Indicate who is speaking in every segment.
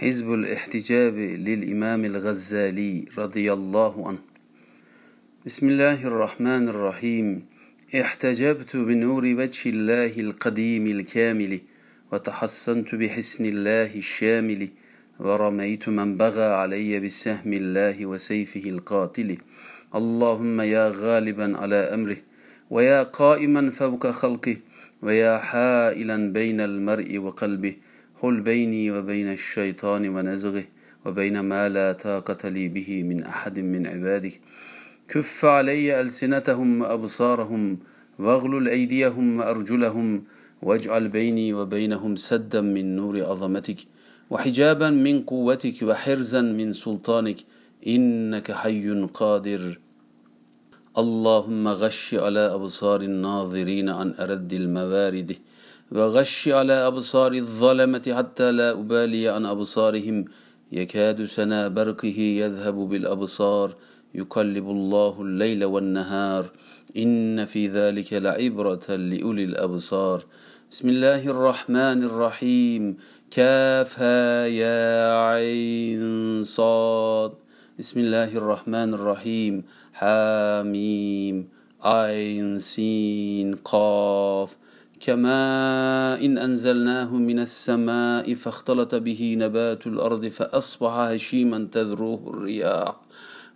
Speaker 1: حزب الاحتجاب للإمام الغزالي رضي الله عنه. بسم الله الرحمن الرحيم. احتجبت بنور وجه الله القديم الكامل وتحصنت بحسن الله الشامل ورميت من بغى علي بسهم الله وسيفه القاتل. اللهم يا غالبا على أمره ويا قائما فوق خلقه ويا حائلا بين المرء وقلبه حل بيني وبين الشيطان ونزغه وبين ما لا طاقة لي به من أحد من عبادك كف علي ألسنتهم وأبصارهم واغلل أيديهم وأرجلهم واجعل بيني وبينهم سدا من نور عظمتك وحجابا من قوتك وحرزا من سلطانك. إنك حي قادر. اللهم غش على أبصار الناظرين عن أرد الموارد. وغش على أبصار الظلمة حتى لا أبالي عن أبصارهم. يكاد سنا برقه يذهب بالأبصار. يقلب الله الليل والنهار. إن في ذلك لعبرة لأولي الأبصار. بسم الله الرحمن الرحيم. كافها يا عين صاد. بسم الله الرحمن الرحيم. حاميم. عين سين قاف. كما إن أنزلناه من السماء فاختلط به نبات الأرض فأصبح هشيما تذروه الرياح.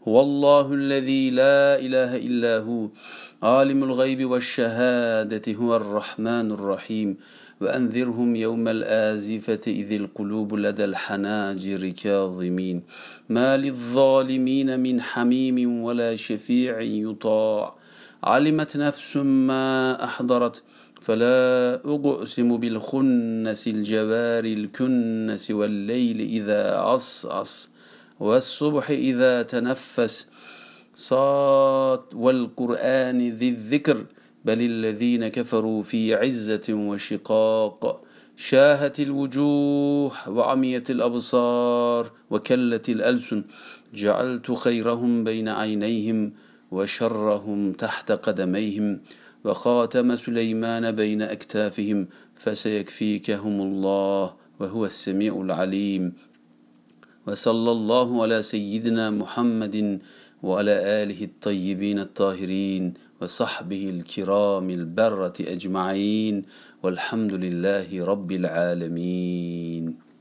Speaker 1: هو الله الذي لا إله إلا هو. عالم الغيب والشهادة هو الرحمن الرحيم. وأنذرهم يوم الآزفة إذ القلوب لدى الحناجر كاظمين. ما للظالمين من حميم ولا شفيع يطاع. علمت نفس ما أحضرت فلا أقسم بالخنس الجوار الكنس والليل إذا عصعص والصبح إذا تنفس. صات والقرآن ذي الذكر بل الذين كفروا في عزة وشقاق. شاهت الوجوه وعميت الأبصار وكلت الألسن جعلت خيرهم بين عينيهم وشرهم تحت قدميهم وخاتم سليمان بين أكتافهم فسيكفيكهم الله وهو السميع العليم. وصلى الله على سيدنا محمد وعلى آله الطيبين الطاهرين وصحبه الكرام البرة أجمعين والحمد لله رب العالمين.